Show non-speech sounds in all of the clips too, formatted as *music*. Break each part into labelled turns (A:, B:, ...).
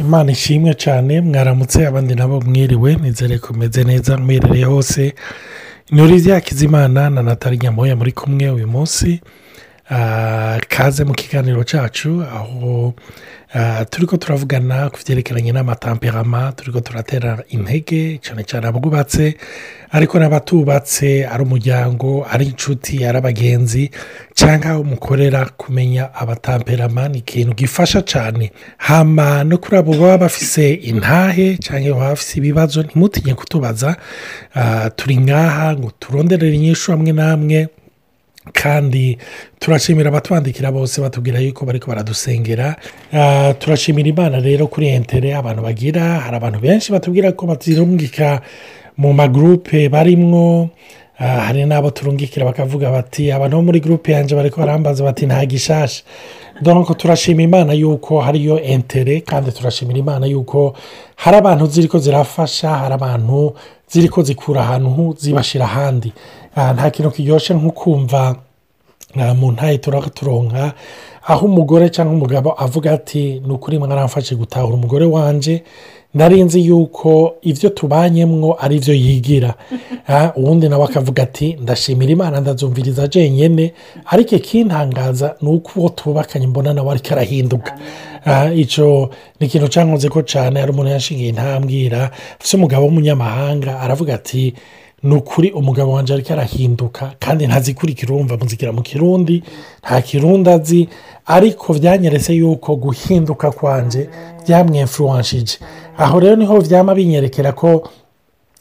A: imana ishimwe cyane mwaramutse abandi nabo mwiriwe nizere ko umeze neza mwiherereye hose. Nturizi yakizimana na natali nyamoya muri kumwe uyu munsi. Kaze mu kiganiro cyacu aho turi ko turavugana ku byerekeranye n'amatamperama turi ko turatera intege cyane cyane abubatse ariko n'abatubatse ari umuryango ari inshuti ari abagenzi cyangwa aho mukorera kumenya abatamperama ni ikintu gifasha cyane hama no kuri abo baba bafise intahe cyangwa baba bafise ibibazo ntimutinye kutubaza turi ngaha ngo turonderere inyishu hamwe n'amwe kandi turashimira abatwandikira bose batubwira yuko bari baradusengera. Turashimira imana rero kuri entere abantu bagira hari abantu benshi batubwira ko bazirungika mu magurupe barimwo. Hari n'abo turungikira bakavuga bati abantu bo muri gurupe yanjye bari barambaza bati nta gishasha donko turashima imana yuko hariyo entere kandi turashimira imana yuko hari abantu ziri ko zirafasha hari abantu ziri ko zikura ahantu zibashyira ahandi. Nta kintu kiryoshye nko kumva mu ntaye turonka aho umugore cyangwa umugabo avuga ati ni ukuri mwaramfashe gutahura umugore wanjye narinzi yuko ibyo tubanyemwo ari byo yigira. *laughs* Ubundi nawe akavuga ati ndashimira imana ndazumviriza jenyine ariko ikintangaza ni uko uwo tubakanye mbona nawe ariko arahinduka. Icyo ni ikintu cyankunze ko cyane hari umuntu yashingiye intambwira afite umugabo w'umunyamahanga aravuga ati ni ukuri umugabo wanjye ariko arahinduka kandi ntazikurikira urumva muzigira mu kirundi nta kirundi azi. Ariko byanyeretse yuko guhinduka kwanjye byamwemfuwanshije aho rero ni ho byaba binyerekera ko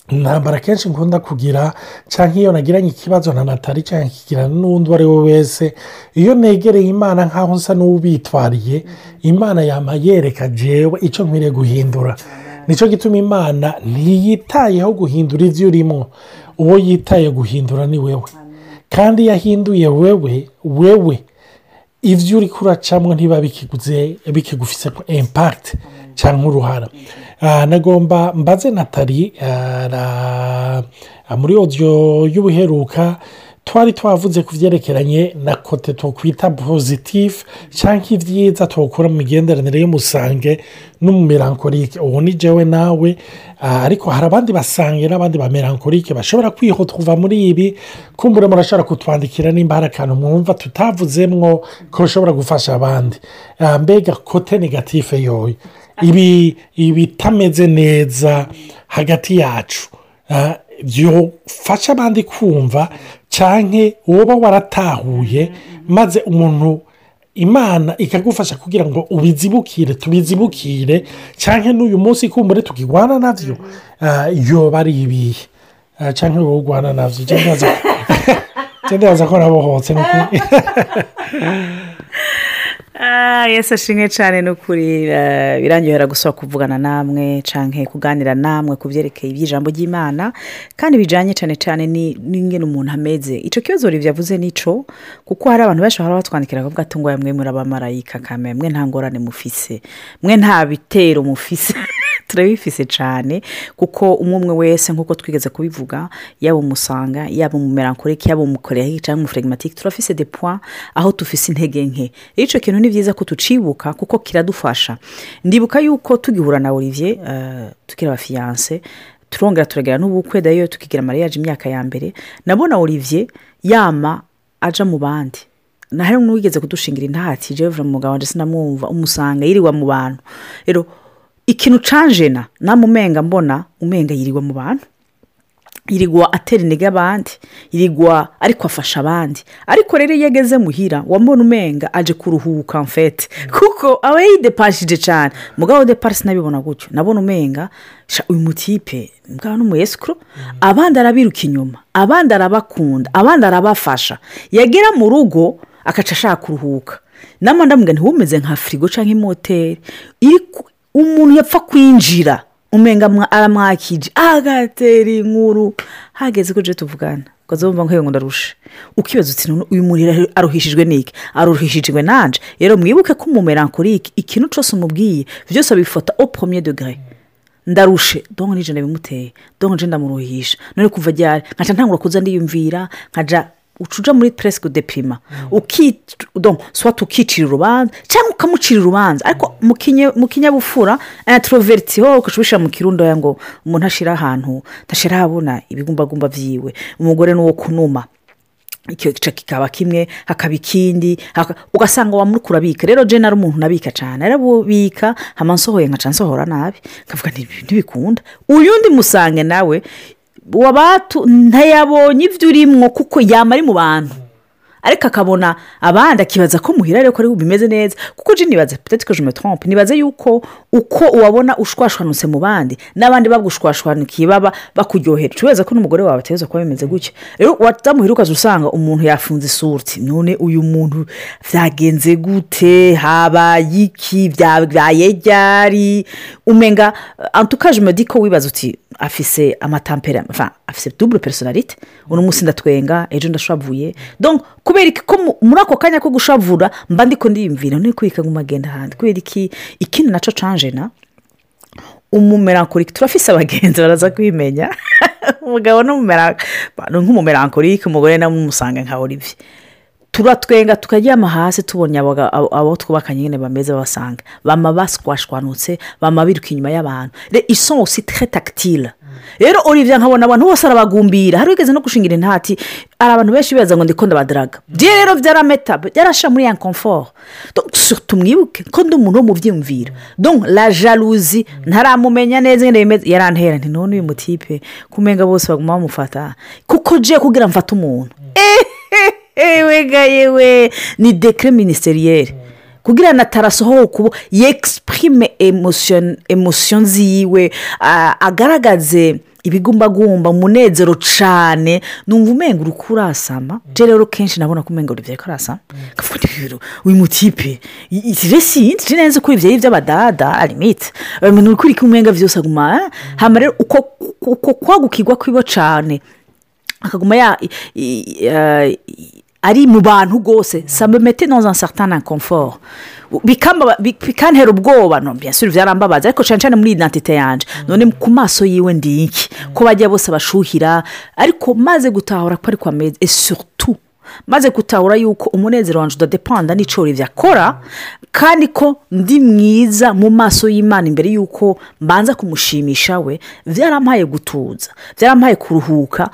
A: intambara kenshi nkunda kugira cyangwa iyo nagiranye ikibazo na natali cyangwa ikigirana n'undi uwo ari we wese iyo negereye imana nk'aho nsa n'ubitwariye imana yaba yereka jewe icyo nkwiriye guhindura. Nicyo gituma imana ntiyitayeho guhindura ibyo urimo uwo yitaye guhindura ni wewe. Kandi iyo ahinduye wewe wewe ibyo uri kuracamo ntiba bikigufise impakiti cyangwa uruhara nagomba mbaze natali muri odiyo y'ubuheruka twari twavuze ku byerekeranye na kote twakwita pozitifu cyangwa ibyiza twakura mu migenderanire y'umusange n'umumerankorike ubu ni jewe nawe ariko hari abandi basange n'abandi bamerankorike bashobora kwihuta kuva muri ibi. Kumbura murashobora kutwandikira nimba hari akantu mwumva tutavuzemwo ko bishobora gufasha abandi. Mbega kote negatifu yoyo ibi ibitameze neza hagati yacu. Byofasha abandi kumva cyangwa woba waratahuye maze umuntu imana ikagufasha kugira ngo ubizibukire tubizibukire cyangwa n'uyu munsi kumbure tukigwana na byo yoba ari ibihe. Cyangwa wowe ugwana na byo neza *laughs* ko nabohotse *laughs*
B: yesi ashimwe cyane ni ukuri birangirira gusaba kuvugana namwe cyangwa kuganira namwe ku byerekeye iby'ijambo ry'imana. Kandi bijyanye cyane cyane n'ingene umuntu ameze. Icyo kibazo yavuze nico kuko hari abantu benshi bahora batwandikira bakavuga ati ngo mwe muri abamarayika kamera mwe nta ngorane mufise. Mwe nta bitero mufise. *laughs* Turabifise cyane kuko umwe umwe wese nk'uko twigeze kubivuga yaba umusanga yaba umumerankorike yaba umukorera cyangwa umufuregimatike turafise de puwa aho dufise intege nke. Icyo kintu ni byiza ko tucibuka kuko kiradufasha. Ndibuka yuko tugihura na olivier tukiri abafiyanse turongera turagera n'ubukwe dayo tukigira mariyaje imyaka ya mbere. Nabona olivier yama aja mu bandi. Na hari n'uwigeze kudushingira intati jewe mu mugabo ndetse namwumva umusanga yiriwa mu bantu. Rero ikintu canjena namumenga mbona umenga yirirwa mu bantu. Yirirwa atera intege abandi yirirwa ariko afasha abandi. Ariko rero iyo ageze muhira wambona umenga aje kuruhuka mfete. Kuko aba yidepashije cyane mugabo depasi nabibona gutyo. Nabona umenga uyu mutipe mbwa n'umuyesikuru abandi arabiruka inyuma abandi arabakunda abandi arabafasha. Yagera mu rugo agaca ashaka kuruhuka. Nama ndamubwira ntiwumeze nka firigo cyangwa imoteri umuntu yapfa kwinjira. Umenga aramwakije. Agatera inkuru hageze ko tuvugana. Ukazumva ngo ndarushe ukibaza uti uyu muntu aruhishijwe n'iki aruhishijwe nanje. Rero mwibuke ko umumerankorike ikintu cyose umubwiye. Byose abifata premier degre ndarushe. Dongo nije ndabimuteye. Dongo nje ndamuruhisha. None kuva ryari? Nkaca ntangura kuza ndiyumvira. Nkaja uca uja muri puresike depima swati ukicira urubanza cyangwa ukamucira urubanza. Ariko mu kinyabupfura introverti ho ukashobora mu kirundo ngo umuntu ashira ahantu ntashira ahabona ibigumbagumba byiwe umugore ni uwo kunuma. Icyo gice kikaba kimwe hakaba ikindi ugasanga wamurika urabika rero jena ari umuntu unabika cyane arabubika hama nsohoye nkaca nsohora nabi. Nkavuga nti ibi ntibikunda uyundi musange nawe ntayabonye ibyo urimwo kuko yama ari mu bantu. Ariko akabona abandi akibaza ko muhira ariko ariho bimeze neza kuko je nibaza je me trompe. Nibaza yuko uko uwabona ushwashwanutse mu bandi n'abandi bagushwashwanukiye baba bakuryohera. Tubaza ko n'umugore wawe ateza kuba bimeze gutya. Rero watamuhira ukaza usanga umuntu yafunze isurti. None uyu muntu byagenze gute? Habaye iki? Byabaye ryari? Umenga antukaje me ko wibaza uti afise amatampera afise double personalite uno munsi ndatwenga ejo ndashavuye. Kubera ko mu- muri ako kanya ko gushavura mba ndiko ndiyumvira none kubika ngo magenda ahandi. Kubera iki? Ikindi naco canje na umumerankorike turafise abagenzi baraza kwimenya. *laughs* Umugabo ni nk'umumerankorike umugore nawe umusanga nka olivier. Turatwenga tukaryama hasi tubonye abo twubakanye nyine bameze babasanga bama baswashwanutse bama biruka inyuma y'abantu. Re iso osi tre tactile rero olivier nkabona abantu bose arabagumbira. Hari wigeze no gushingira intati? Hari abantu benshi bibaza ngo ndiko ndabadaraga. Bye rero byarameta byarasha muri ya confort Donc, surtout mwibuke ko ndi umuntu wo mu byiyumviro donc la jalousie ntaramumenya neza yarantera nti none uyu mutipe kumenga bose baguma bamufata. Kuko je kugira mfate umuntu. Ewe ga yewe. Ni dekire minisiteriyeri kugira ngo atarasohowe kubo emotion emotion ziwe agaragaze ibigumbagumba umunezero cyane numva umenga uri kurasama. Rero kenshi nabona ko umenga uri ko arasama kavuga nti rero uyu mutipe resi neza ko ibyo by'abadada arimite uri kuri kumenga byose aguma ah, hama rero uko kwagukirwa kwibo cyane akaguma eh, ari mu bantu rwose dans un certain inconfort. Bikantera ubwoba. No sûr byarambabaza ariko cyane cyane muri identite yanjye none ku maso yiwe ndi iki? Ko bajya bose bashuhira ariko maze gutahura ko ariko ameze et surtout maze gutahura yuko umunezero wanjye udadepanda n'icyo Olivier akora kandi ko ndi mwiza mu maso y'imana imbere y'uko mbanza kumushimisha we byarampaye gutuza byarampaye kuruhuka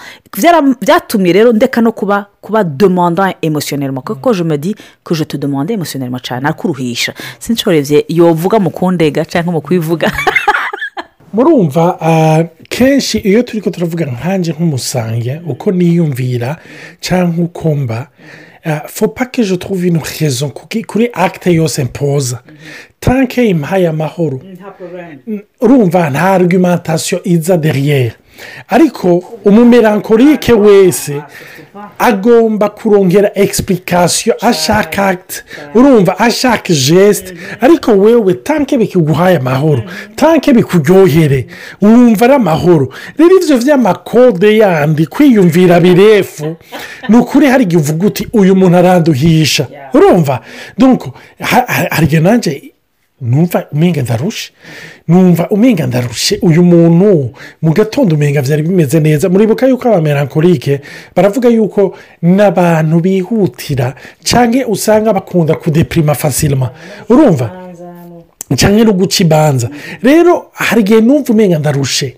B: byatumye rero ndeka no kuba kuba demanda emosiyonelma kuko je me dis que je te demande emosiyonelma cyane akuruhisha sinshobora yovuga mu kundega cyangwa mu kwivuga. *laughs*
A: murumva ah, kenshi iyo turi ko turavuga nkanjye nk'umusange uko niyumvira cyangwa uko mba fopa je trouve une raison kuki- kuri akite yose mpoza. Tanke impaye amahoro. Urumva nta argumentation iza deriyeri ariko umumerankorike wese agomba kurongera egisipurikasiyo ashaka akiti urumva ashaka jesite ariko wewe tanke bikiguhaye amahoro tanke bikuryohere wumva ari amahoro. Rero ibyo by'amakode yandi kwiyumvira birefu ni ukuri hari igihe uvuga uti uyu muntu aranduhisha. Urumva? Hari nanjye numva umenga ndarushe numva umenga ndarushe uyu muntu mu gatondo umenga byari bimeze neza muribuka yuko abamerankorike baravuga yuko n'abantu bihutira cyangwa usanga bakunda kudepirima fasirima urumva cyangwa no guca ibanza rero hari igihe numva umenga ndarushe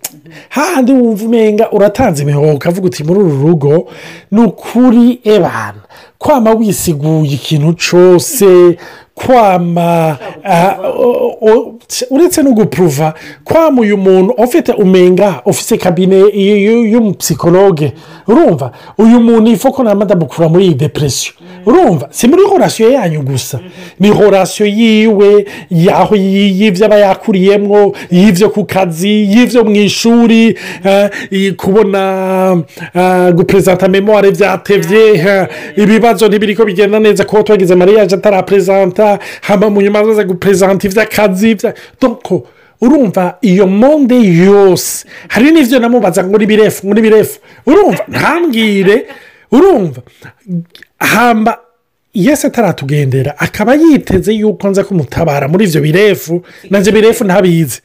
A: hahandi wumva umenga uratanze imihoho ukavuga uti muri uru rugo ni ukuri ebana kwama wisiguye ikintu cyose kwama ah, uretse no gupuruva kwama uyu muntu ufite umenga ufite kabine y'umupsikologe urumva uyu muntu ifu ko nta mukura muri iyi depresiyo urumva si muri horasiyo yanyu gusa ni horasiyo yiwe y'aho y'ibyo aba yakuriyemo y'ibyo ku kazi y'ibyo mu ishuri eh, kubona eh, guperezanta memore byatebye eh, ibibazo ntibiri ko bigenda neza. Kuba twagize mariyaje ataraperezanta haba mu nyuma azaza guperezanta iby'akazi bya- doko urumva iyo monde yose hari n'ibyo namubaza ngo ni birefu ngo ni birefu urumva ntambwire. Urumva hamba yesi ataratugendera. Akaba yiteze yuko nza kumutabara muri ibyo birefu. Nanjye birefu ntabizi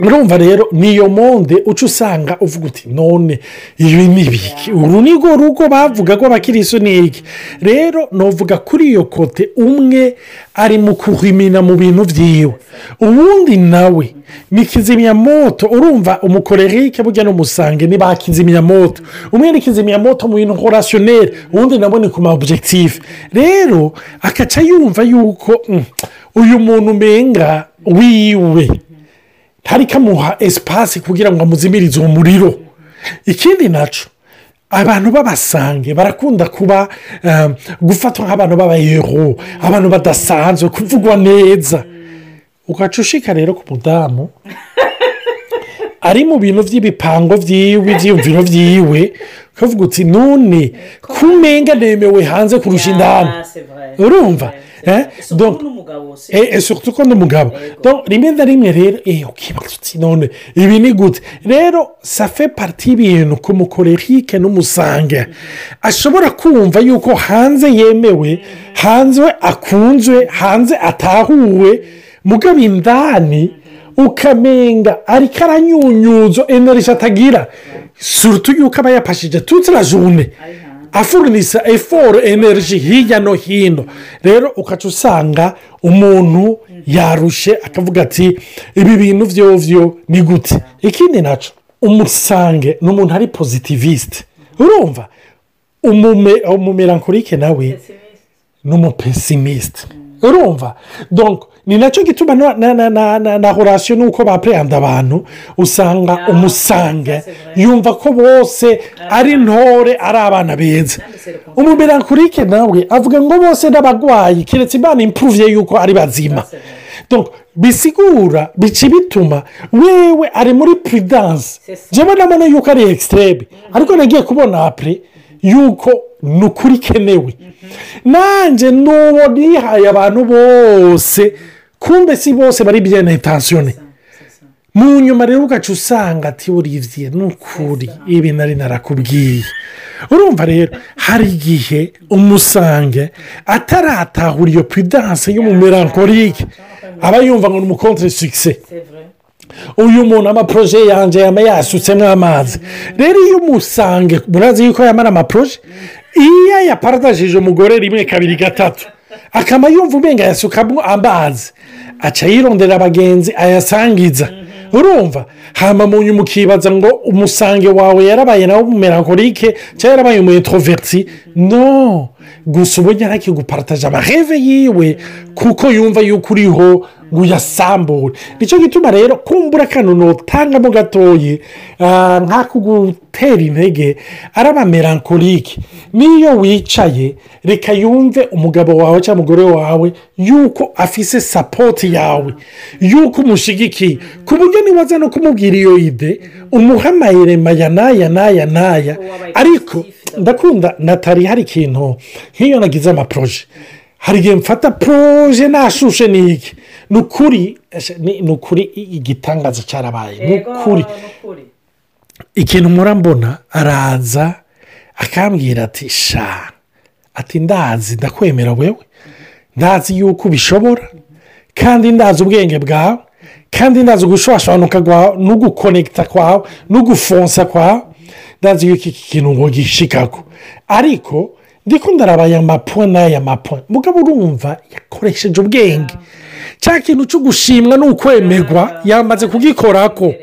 A: urumva rero niyo monde uca usanga uvuga uti none ibi ni ibiki uru ni rwo rugo bavuga ko abakirisu ni iki? Rero nuvuga kuri iyo kote umwe ari mu kuhimina mu bintu byiwe ubundi nawe ni kizimyamoto. Urumva umukorerike burya n'umusange ni ba kizimyamoto. Umwe ni kizimyamoto mu bintu horasiyoneri ubundi nabo ni ku ma objectif. Rero akaca yumva yuko mm, uyu muntu umenga wiwe. Ntari kamuha esipasi kugira ngo amuzimirize uwo muriro ikindi na cyo abantu b'abasange barakunda kuba um, gufatwa nk'abantu b'abayero abantu badasanzwe kuvugwa neza. Ugaca ushika rero ku mudamu ari mu bintu by'ibipango byiwe ibyiyumviro byiwe ukavuga uti none kumenga nemewe hanze kurusha indani. Urumva Eh, eh, surtout ko n'umugabo rimwe na rimwe rero eh, ukibaza uti none ibi ni gute? Rero safe pariti y'ibintu ku mukorerike n'umusange. Ashobora kumva yuko hanze yemewe hanze akunzwe hanze atahuwe mugabo indani ukamenga ariko aranyunyuzo energy atagira. Surutu yuko aba yapashije. Tutse la jone afurnisa eforo energy hirya no hino. Rero ukaca usanga umuntu yarushe akavuga ati ibi bintu byovyo ni gute? Ikindi na cyo umusange ni umuntu ari pozitivisite urumva? Umume- umumerankorike nawe ni umupesimisite urumva? Donc ni na cyo gituma na- na- na- na- na- na horasiyo nuko bapereyanda abantu usanga umusange. yumva ko bose ari intore ari abana beza. Umumerankorike nawe avuga ngo bose n'abarwayi keretse imana impuruviye yuko ari bazima. Bisigura bica bituma wewe ari muri puridanse njyewe ndabona yuko ari ekisiterebe ariko nagiye kubona apure yuko ni ukuri ikenewe nanjye n'uwo nihaye abantu bose kumbe si bose bari byene etansiyone mu nyuma rero ugaca usanga ati uribye ni ukuri. Ibi nari narakubwiye. Urumva rero hari igihe umusange ataratahura iyo puridanse y'umumerankorike aba yumva ngo ni umukontere sikise uyu muntu amaporoje yanjye yaba yasutsemo amazi rero iyo umusange murazi yuko yamara amaporoje iyo yaparadajije umugore rimwe kabiri gatatu. Akaba yumva umenga yasukamo amazi. Aca yirondera abagenzi ayasangiza. Urumva? Hama mu nyuma ukibaza ngo umusange wawe yarabaye nawe umumerankorike cyangwa yarabaye umu introverti? No. Gusa ubu ntarakiguparataje amaheve yiwe kuko yumva yuko uriho ngo uyasambure. Nicyo gituma rero kumbura akantu nutangamo gatoye ah, nk'ako gutera intege ari abamerankorike n'iyo wicaye reka yumve umugabo wawe cyangwa umugore wawe yuko afise sapoti yawe. Yuko umushyigikiye ku buryo nibaza no kumubwira iyo ide umuha amayirema ya n'aya n'aya n'aya. Ariko ndakunda natali hari ikintu? Nk'iyo nagize amaporoje hari igihe mfata poroje nashushe ni iki? Ni ukuri eshe, ni ukuri igitangaza cyarabaye. Ni ukuri. ikintu mpora mbona araza akambwira ati sha ati ndazi ndakwemera wewe. Ndazi yuko ubishobora kandi ndazi ubwenge bwawe kandi ndazi ugushwashwanuka kwawe n'ugukonekita kwawe n'ugufonsa kwawe. Ndazi yuko iki kintu ngo gishikako ariko ndiko ndarabaya amapuwe n'aya mapuwe mugabo urumva yakoresheje ubwenge. Cya kintu cyo gushimwa n'ukwemerwa yamaze kugikorako.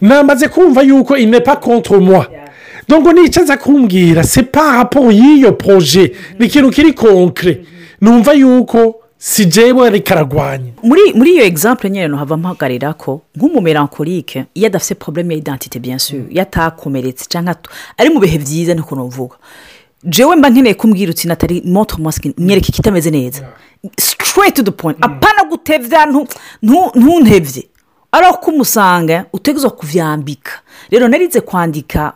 A: Namaze kumva yuko inepa moi. Dongo nicaza kumbwira se pa raporo y'iyo poroje ni ikintu kiri konkere numva yuko si jewe ariko aragwanya
B: muri iyo egisampure nyine ntuhava mpagarira ko nk'umumerankorike iyo adafite porobuleme ya idantite byansuye iyo atakomeretse cyangwa ari mu bihe byiza niko nuvuga jewe mba nkeneye kumbwira uti natali moto masike nyereka ikitameze neza. To the point. Apana gutebya ntu- ntu- ntuntebye ari ko umusanga utegezwa kuvyambika. Rero narize kwandika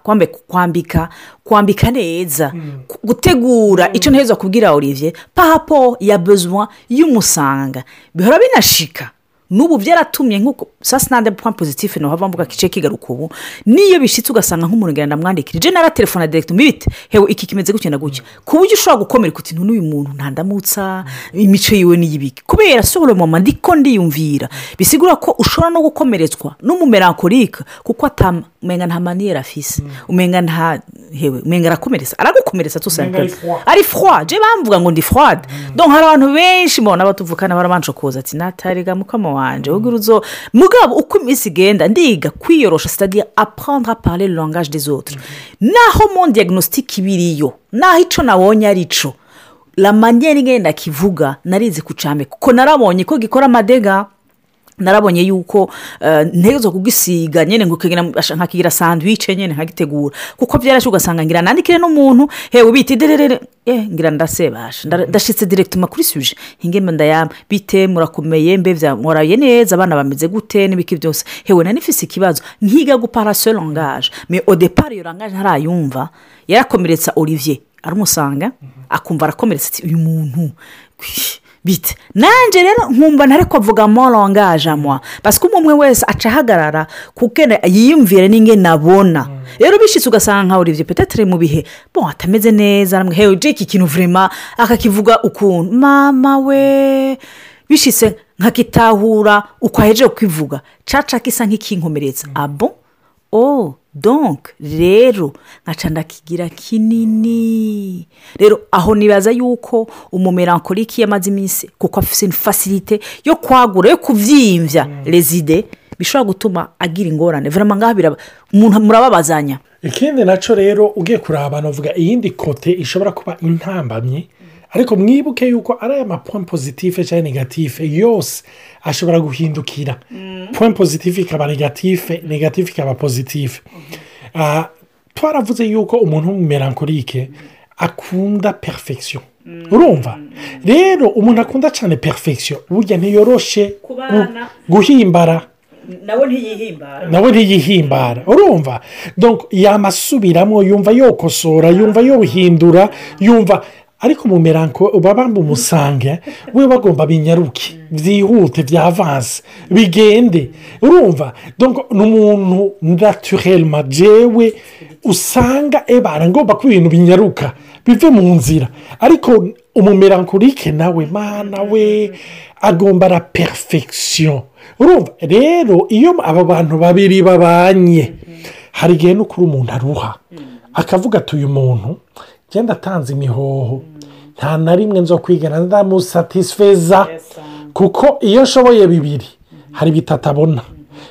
B: kwambika kwambika neza ku- gutegura icyo ntahezwa kubwira olivier pahapo ya besoin y'umusanga bihora binashika. N'ubu byaratumye nk'uko sa sinande point positif naho mvuga kice kigaruka ubu. Niyo bishyitse ugasanga nk'umuntu ngenda ndamwandikira je naratelefona direkiti mbibite hewe iki kimeze gutya na gutya? Ku buryo ushobora gukomereka uti n'uyu muntu ntandamutsa imico yiwe n'iyibiki kubera sore mama ndiko ndiyumvira. Bisigura ko ushobora no gukomeretswa n'umumerankorike kuko atamenga nta maniyeri afise. Umenga nta hewe umenga arakomeretsa aragukomeretsa
A: Umenga ari froid
B: je bamvuga ngo ndi froid donc hari abantu benshi mbona batuvukana barabanje kuza ati natariga mukama wanje. Ubwo uruzo mugabo uko iminsi igenda ndiga kwiyorosha parler le langage des autres. Naho mon diagnostic ibiriyo naho ico nabonye ari ico la manière ingenda kivuga narizi kucame kuko narabonye ko gikora amadega narabonye yuko eh, ntegezo kugisiga nyine ngo nkakigira sandwiche nyine nkagitegura. Kuko byarashe ugasanga ngira nandikire n'umuntu hewe biti dererere eh ngira ndasebasha. Nda- ndashitse direkituma kuri suje hingeme ndayama bite murakomeye mbe vya muraye neza abana bameze gute n'ibiki byose hewe nari nifise ikibazo. Nkiga gupara ce langage. Mais au départ iyo langage ntarayumva yarakomeretsa olivier. Aramusanga akumva arakomeretsa uyu muntu. Bite nanjye rero nkumva ntari kuvuga mo longaje amwa basiko umwe wese aca ahagarara kuko yiyumvire n'inge nabona. Rero bishyitse ugasanga nka olivier petetere mu bihe. Bo atameze neza. Hewe jeki ikintu vurema akakivuga ukuntu. Mama we. Bishyitse nkakitahura uko ahejeje kukivuga. Caca kisa nk'ikinkomeretsa. Abo oh donc rero nkaca ndakigira kinini. Rero aho nibaza yuko umumerankoriki yamaze iminsi kuko afite fasirite yo kwagura yo kubyimvya rezide bishobora gutuma agira ingorane. Vurama ngaho biraba umuntu murababazanya.
A: Ikindi na cyo rero ugiye kuraba navuga iyindi kote ishobora kuba intambamye ariko mwibuke yuko ari aya mapuwa pozitife cyangwa negatife yose ashobora guhindukira. Puwa pozitife ikaba negatife negatife ikaba pozitife Ah, twaravuze yuko umuntu w'umumerankorike akunda perfection. Urumva? Rero umuntu akunda cyane perfection. Burya ntiyoroshe guhimbara.
B: Nawe ntiyihimbara.
A: Urumva? Yamasubiramo yumva yokosora yumva yohindura yumva ariko mu meranko baba bumusange we bagomba binyaruke. Byihute byavanse bigende. Urumva? Ni umuntu naturelma jewe usanga ebara ngomba ko ibintu binyaruka bive mu nzira. Ariko umumerankorike nawe mana we agomba la perfection. Urumva? Rero iyo aba bantu babiri babanye hari igihe n'ukuri umuntu aruha. Akavuga ati uyu muntu genda atanze imihoho. Nta na rimwe nzo kwigana ndamusatisfeza. Kuko iyo nshoboye bibiri hari bitatu abona.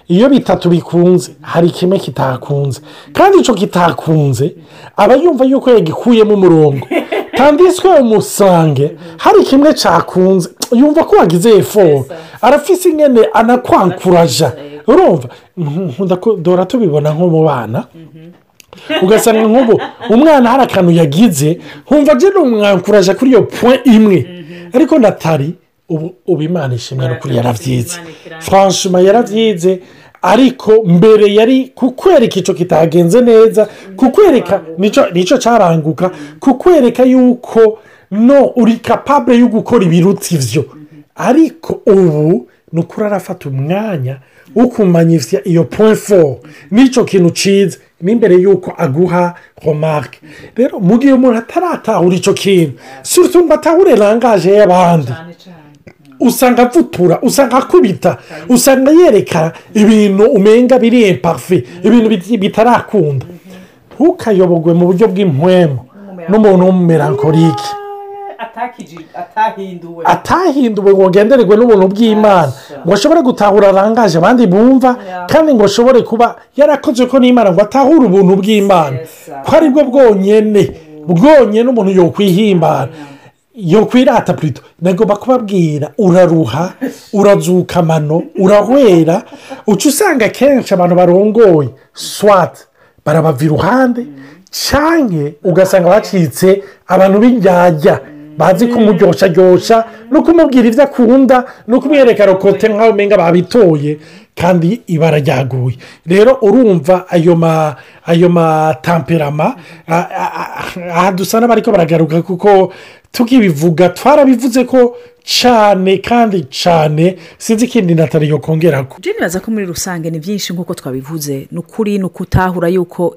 A: Iyo bitatu bikunze hari kimwe kitakunze. Kandi icyo kitakunze aba yumva yuko yagikuyemo umurongo. *laughs* Tandiswe umusange hari kimwe cyakunze yumva ko wagize eforo arafise ingene anakwankuraja. Urumva? Nkunda ko dora tubibona nko mu bana. Ugasanga nk'ubu umwana hari akantu yagize nkumva agenda umwankuraje kuri iyo point imwe. Ariko natari ubu imana ishimwe no kuri yaravyize. Franchement yaravyize ariko mbere yari kukwereka icyo kitagenze neza kukwereka ni cyo cyaranguka kukwereka yuko no uri kapabure yo gukora ibiruta ivyo ariko ubu ni ukuri arafata umwanya wo kumanyisya iyo point four. N'icyo kintu cyiza n'imbere y'uko aguha remarque rero mu gihe umuntu ataratahura icyo kintu surtout ngo atahure langaje y'abandi usanga avutura usanga akubita usanga yereka ibintu umenga biri empafe ibintu bitarakunda ntukayobogwe mu buryo bw'impwemu n'umuntu w'umumerankorike
B: atahinduwe
A: atahinduwe ngo ngendererwe n'ubuntu bw'imana. Ngo ashobore gutahura arangaje abandi bumva kandi ngo ashobore kuba yarakoze ko n'imana ngo atahure ubuntu bw'imana. Ko ari bwo bwonyine bwonyine umuntu yokwihimbara yokwirata purito nagomba kubabwira uraruha urazuka amano urahwera. Uca usanga kenshi abantu barongoye swati barabava iruhande cyane ugasanga bacitse abantu b'indyarya bazi kumuryoshya no kumubwira ibyo akunda no kumwereka rokote nk'aho umenga babitoye kandi ibara ryaguye. Rero urumva ayo ma ayo matamperama aha dusa n'abariko baragaruka kuko tukibivuga twarabivuze ko cyane kandi cyane sinzi ikindi natali yo kongera ko
B: jeni baza ko muri rusange ni byinshi nk'uko twabivuze. Ni ukuri ni ukutahura yuko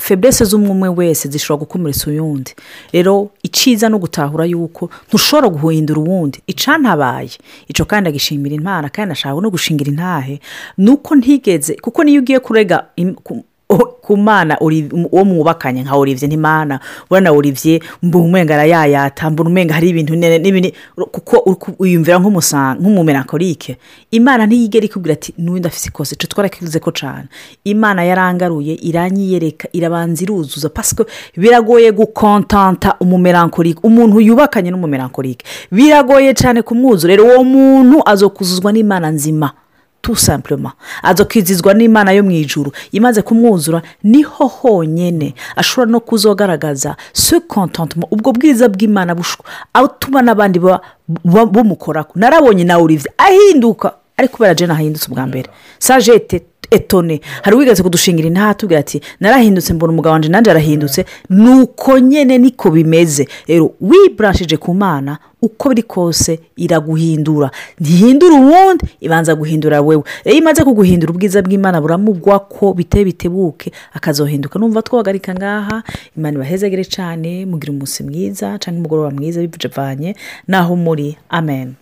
B: feburese z'umwe wese zishobora gukomeretsa uyundi. Rero icyiza no gutahura yuko ntushobora guhindura uwundi. Icantabaye icyo kandi agishimira impana kandi ashaka no gushingira intahe. Ni uko ntigeze kuko niyo ugiye kurega ku- mana uwo mwubakanye nka orivye ntimana urana orivye mbona umenga arayayata mbona umenga hari ibintu n'ibindi kuko nk'umusa- nk'umumelankolike. Imana ntiyigera ikubwira ati n'uwundi afite ikosa icyo twarakivuze ko cyane imana yarangaruye iranyiyereka irabanza iruzuza pasiko biragoye gukontanta umumelankolike umuntu yubakanye n'umumelankolike. Biragoye cyane kumwuzura rero uwo muntu azokuzuzwa n'imana nzima. Tu sampurema azokizizwa n'imana yo mu ijuru. Imaze kumwuzura ni ho honyine ashobora no kuzogaragaza se kontantuma ubwo bwiza bw'imana bushwa atuma n'abandi ba- ba- bumukorako narabonye na olivier ahinduka. Ariko kubera jena ahindutse ubwa mbere. Sajete etone hari uwigeze kudushingira intaha atubwira ati narahindutse mbona umugabo wanjye nanjye arahindutse nuko nyine niko bimeze. Rero wiburashije ku mana uko biri kose iraguhindura. Ntihindura uwundi ibanza guhindura wewe. Iyo imaze kuguhindura ubwiza bw'imana buramugwa ko biteye bitebuke akazohinduka. Numva twahagarika ngaha imana ibahezagire cyane mugira umunsi mwiza cyangwa umugoroba mwiza bivanye naho muri amen.